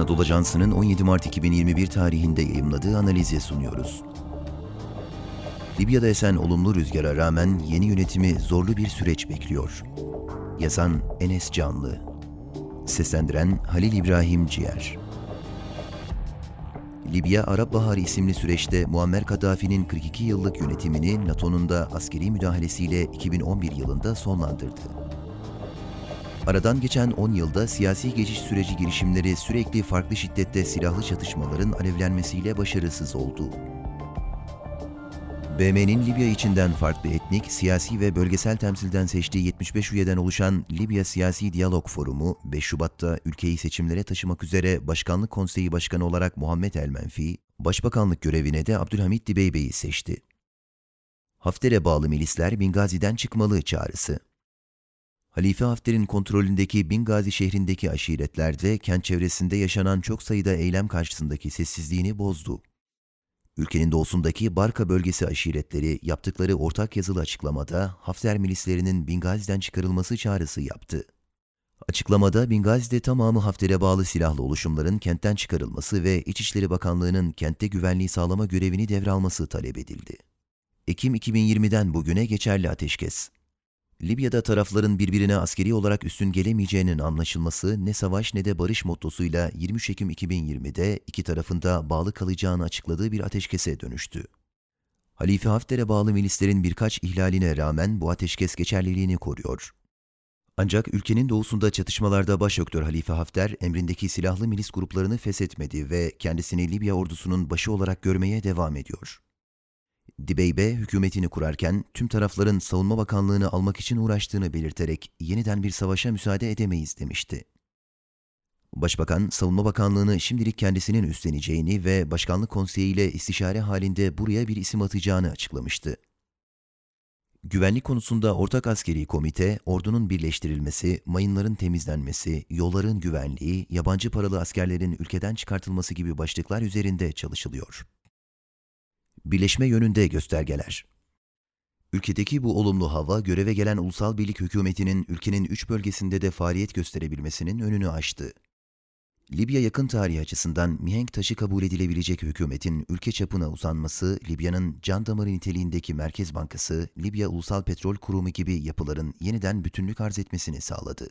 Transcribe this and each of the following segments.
Anadolu Ajansı'nın 17 Mart 2021 tarihinde yayımladığı analize sunuyoruz. Libya'da esen olumlu rüzgara rağmen yeni yönetimi zorlu bir süreç bekliyor. Yazan Enes Canlı Seslendiren Halil İbrahim Ciğer Libya Arap Baharı isimli süreçte Muammer Kaddafi'nin 42 yıllık yönetimini NATO'nun da askeri müdahalesiyle 2011 yılında sonlandırdı. Aradan geçen 10 yılda siyasi geçiş süreci girişimleri sürekli farklı şiddette silahlı çatışmaların alevlenmesiyle başarısız oldu. BM'nin Libya içinden farklı etnik, siyasi ve bölgesel temsilden seçtiği 75 üyeden oluşan Libya Siyasi Diyalog Forumu, 5 Şubat'ta ülkeyi seçimlere taşımak üzere Başkanlık Konseyi Başkanı olarak Muhammed El Menfi, Başbakanlık görevine de Abdülhamit Dibeybe'yi seçti. Hafter'e bağlı milisler Bingazi'den çıkmalı çağrısı. Halife Hafter'in kontrolündeki Bingazi şehrindeki aşiretler de kent çevresinde yaşanan çok sayıda eylem karşısındaki sessizliğini bozdu. Ülkenin doğusundaki Barka bölgesi aşiretleri yaptıkları ortak yazılı açıklamada Hafter milislerinin Bingazi'den çıkarılması çağrısı yaptı. Açıklamada Bingazi'de tamamı Hafter'e bağlı silahlı oluşumların kentten çıkarılması ve İçişleri Bakanlığı'nın kentte güvenliği sağlama görevini devralması talep edildi. Ekim 2020'den bugüne geçerli ateşkes. Libya'da tarafların birbirine askeri olarak üstün gelemeyeceğinin anlaşılması ne savaş ne de barış mottosuyla 23 Ekim 2020'de iki tarafında bağlı kalacağını açıkladığı bir ateşkese dönüştü. Halife Hafter'e bağlı milislerin birkaç ihlaline rağmen bu ateşkes geçerliliğini koruyor. Ancak ülkenin doğusunda çatışmalarda başöktör Halife Hafter, emrindeki silahlı milis gruplarını feshetmedi ve kendisini Libya ordusunun başı olarak görmeye devam ediyor. Dibeybe hükümetini kurarken tüm tarafların savunma bakanlığını almak için uğraştığını belirterek yeniden bir savaşa müsaade edemeyiz demişti. Başbakan, Savunma Bakanlığı'nı şimdilik kendisinin üstleneceğini ve Başkanlık Konseyi ile istişare halinde buraya bir isim atacağını açıklamıştı. Güvenlik konusunda ortak askeri komite, ordunun birleştirilmesi, mayınların temizlenmesi, yolların güvenliği, yabancı paralı askerlerin ülkeden çıkartılması gibi başlıklar üzerinde çalışılıyor. Birleşme yönünde göstergeler. Ülkedeki bu olumlu hava, göreve gelen Ulusal Birlik Hükümeti'nin ülkenin üç bölgesinde de faaliyet gösterebilmesinin önünü açtı. Libya yakın tarihi açısından mihenk taşı kabul edilebilecek hükümetin ülke çapına uzanması, Libya'nın can damarı niteliğindeki Merkez Bankası, Libya Ulusal Petrol Kurumu gibi yapıların yeniden bütünlük arz etmesini sağladı.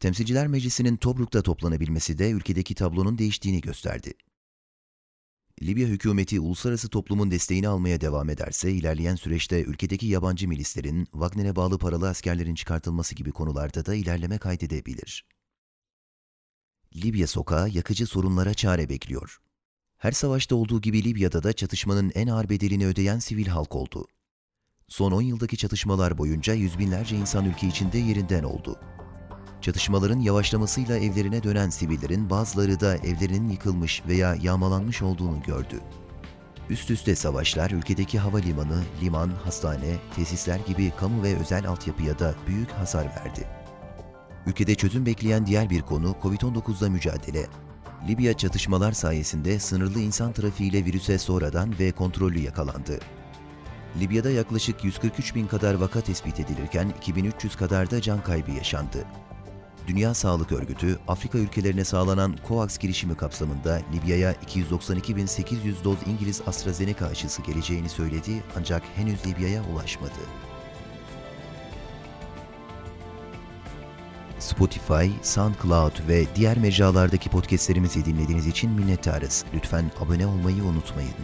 Temsilciler Meclisi'nin Tobruk'ta toplanabilmesi de ülkedeki tablonun değiştiğini gösterdi. Libya hükümeti uluslararası toplumun desteğini almaya devam ederse ilerleyen süreçte ülkedeki yabancı milislerin, Wagner'e bağlı paralı askerlerin çıkartılması gibi konularda da ilerleme kaydedebilir. Libya sokağı yakıcı sorunlara çare bekliyor. Her savaşta olduğu gibi Libya'da da çatışmanın en ağır bedelini ödeyen sivil halk oldu. Son 10 yıldaki çatışmalar boyunca yüz binlerce insan ülke içinde yerinden oldu. Çatışmaların yavaşlamasıyla evlerine dönen sivillerin bazıları da evlerinin yıkılmış veya yağmalanmış olduğunu gördü. Üst üste savaşlar ülkedeki havalimanı, liman, hastane, tesisler gibi kamu ve özel altyapıya da büyük hasar verdi. Ülkede çözüm bekleyen diğer bir konu Covid-19'la mücadele. Libya çatışmalar sayesinde sınırlı insan trafiğiyle virüse sonradan ve kontrollü yakalandı. Libya'da yaklaşık 143 bin kadar vaka tespit edilirken 2300 kadar da can kaybı yaşandı. Dünya Sağlık Örgütü, Afrika ülkelerine sağlanan COVAX girişimi kapsamında Libya'ya 292.800 doz İngiliz AstraZeneca aşısı geleceğini söyledi ancak henüz Libya'ya ulaşmadı. Spotify, SoundCloud ve diğer mecralardaki podcastlerimizi dinlediğiniz için minnettarız. Lütfen abone olmayı unutmayın.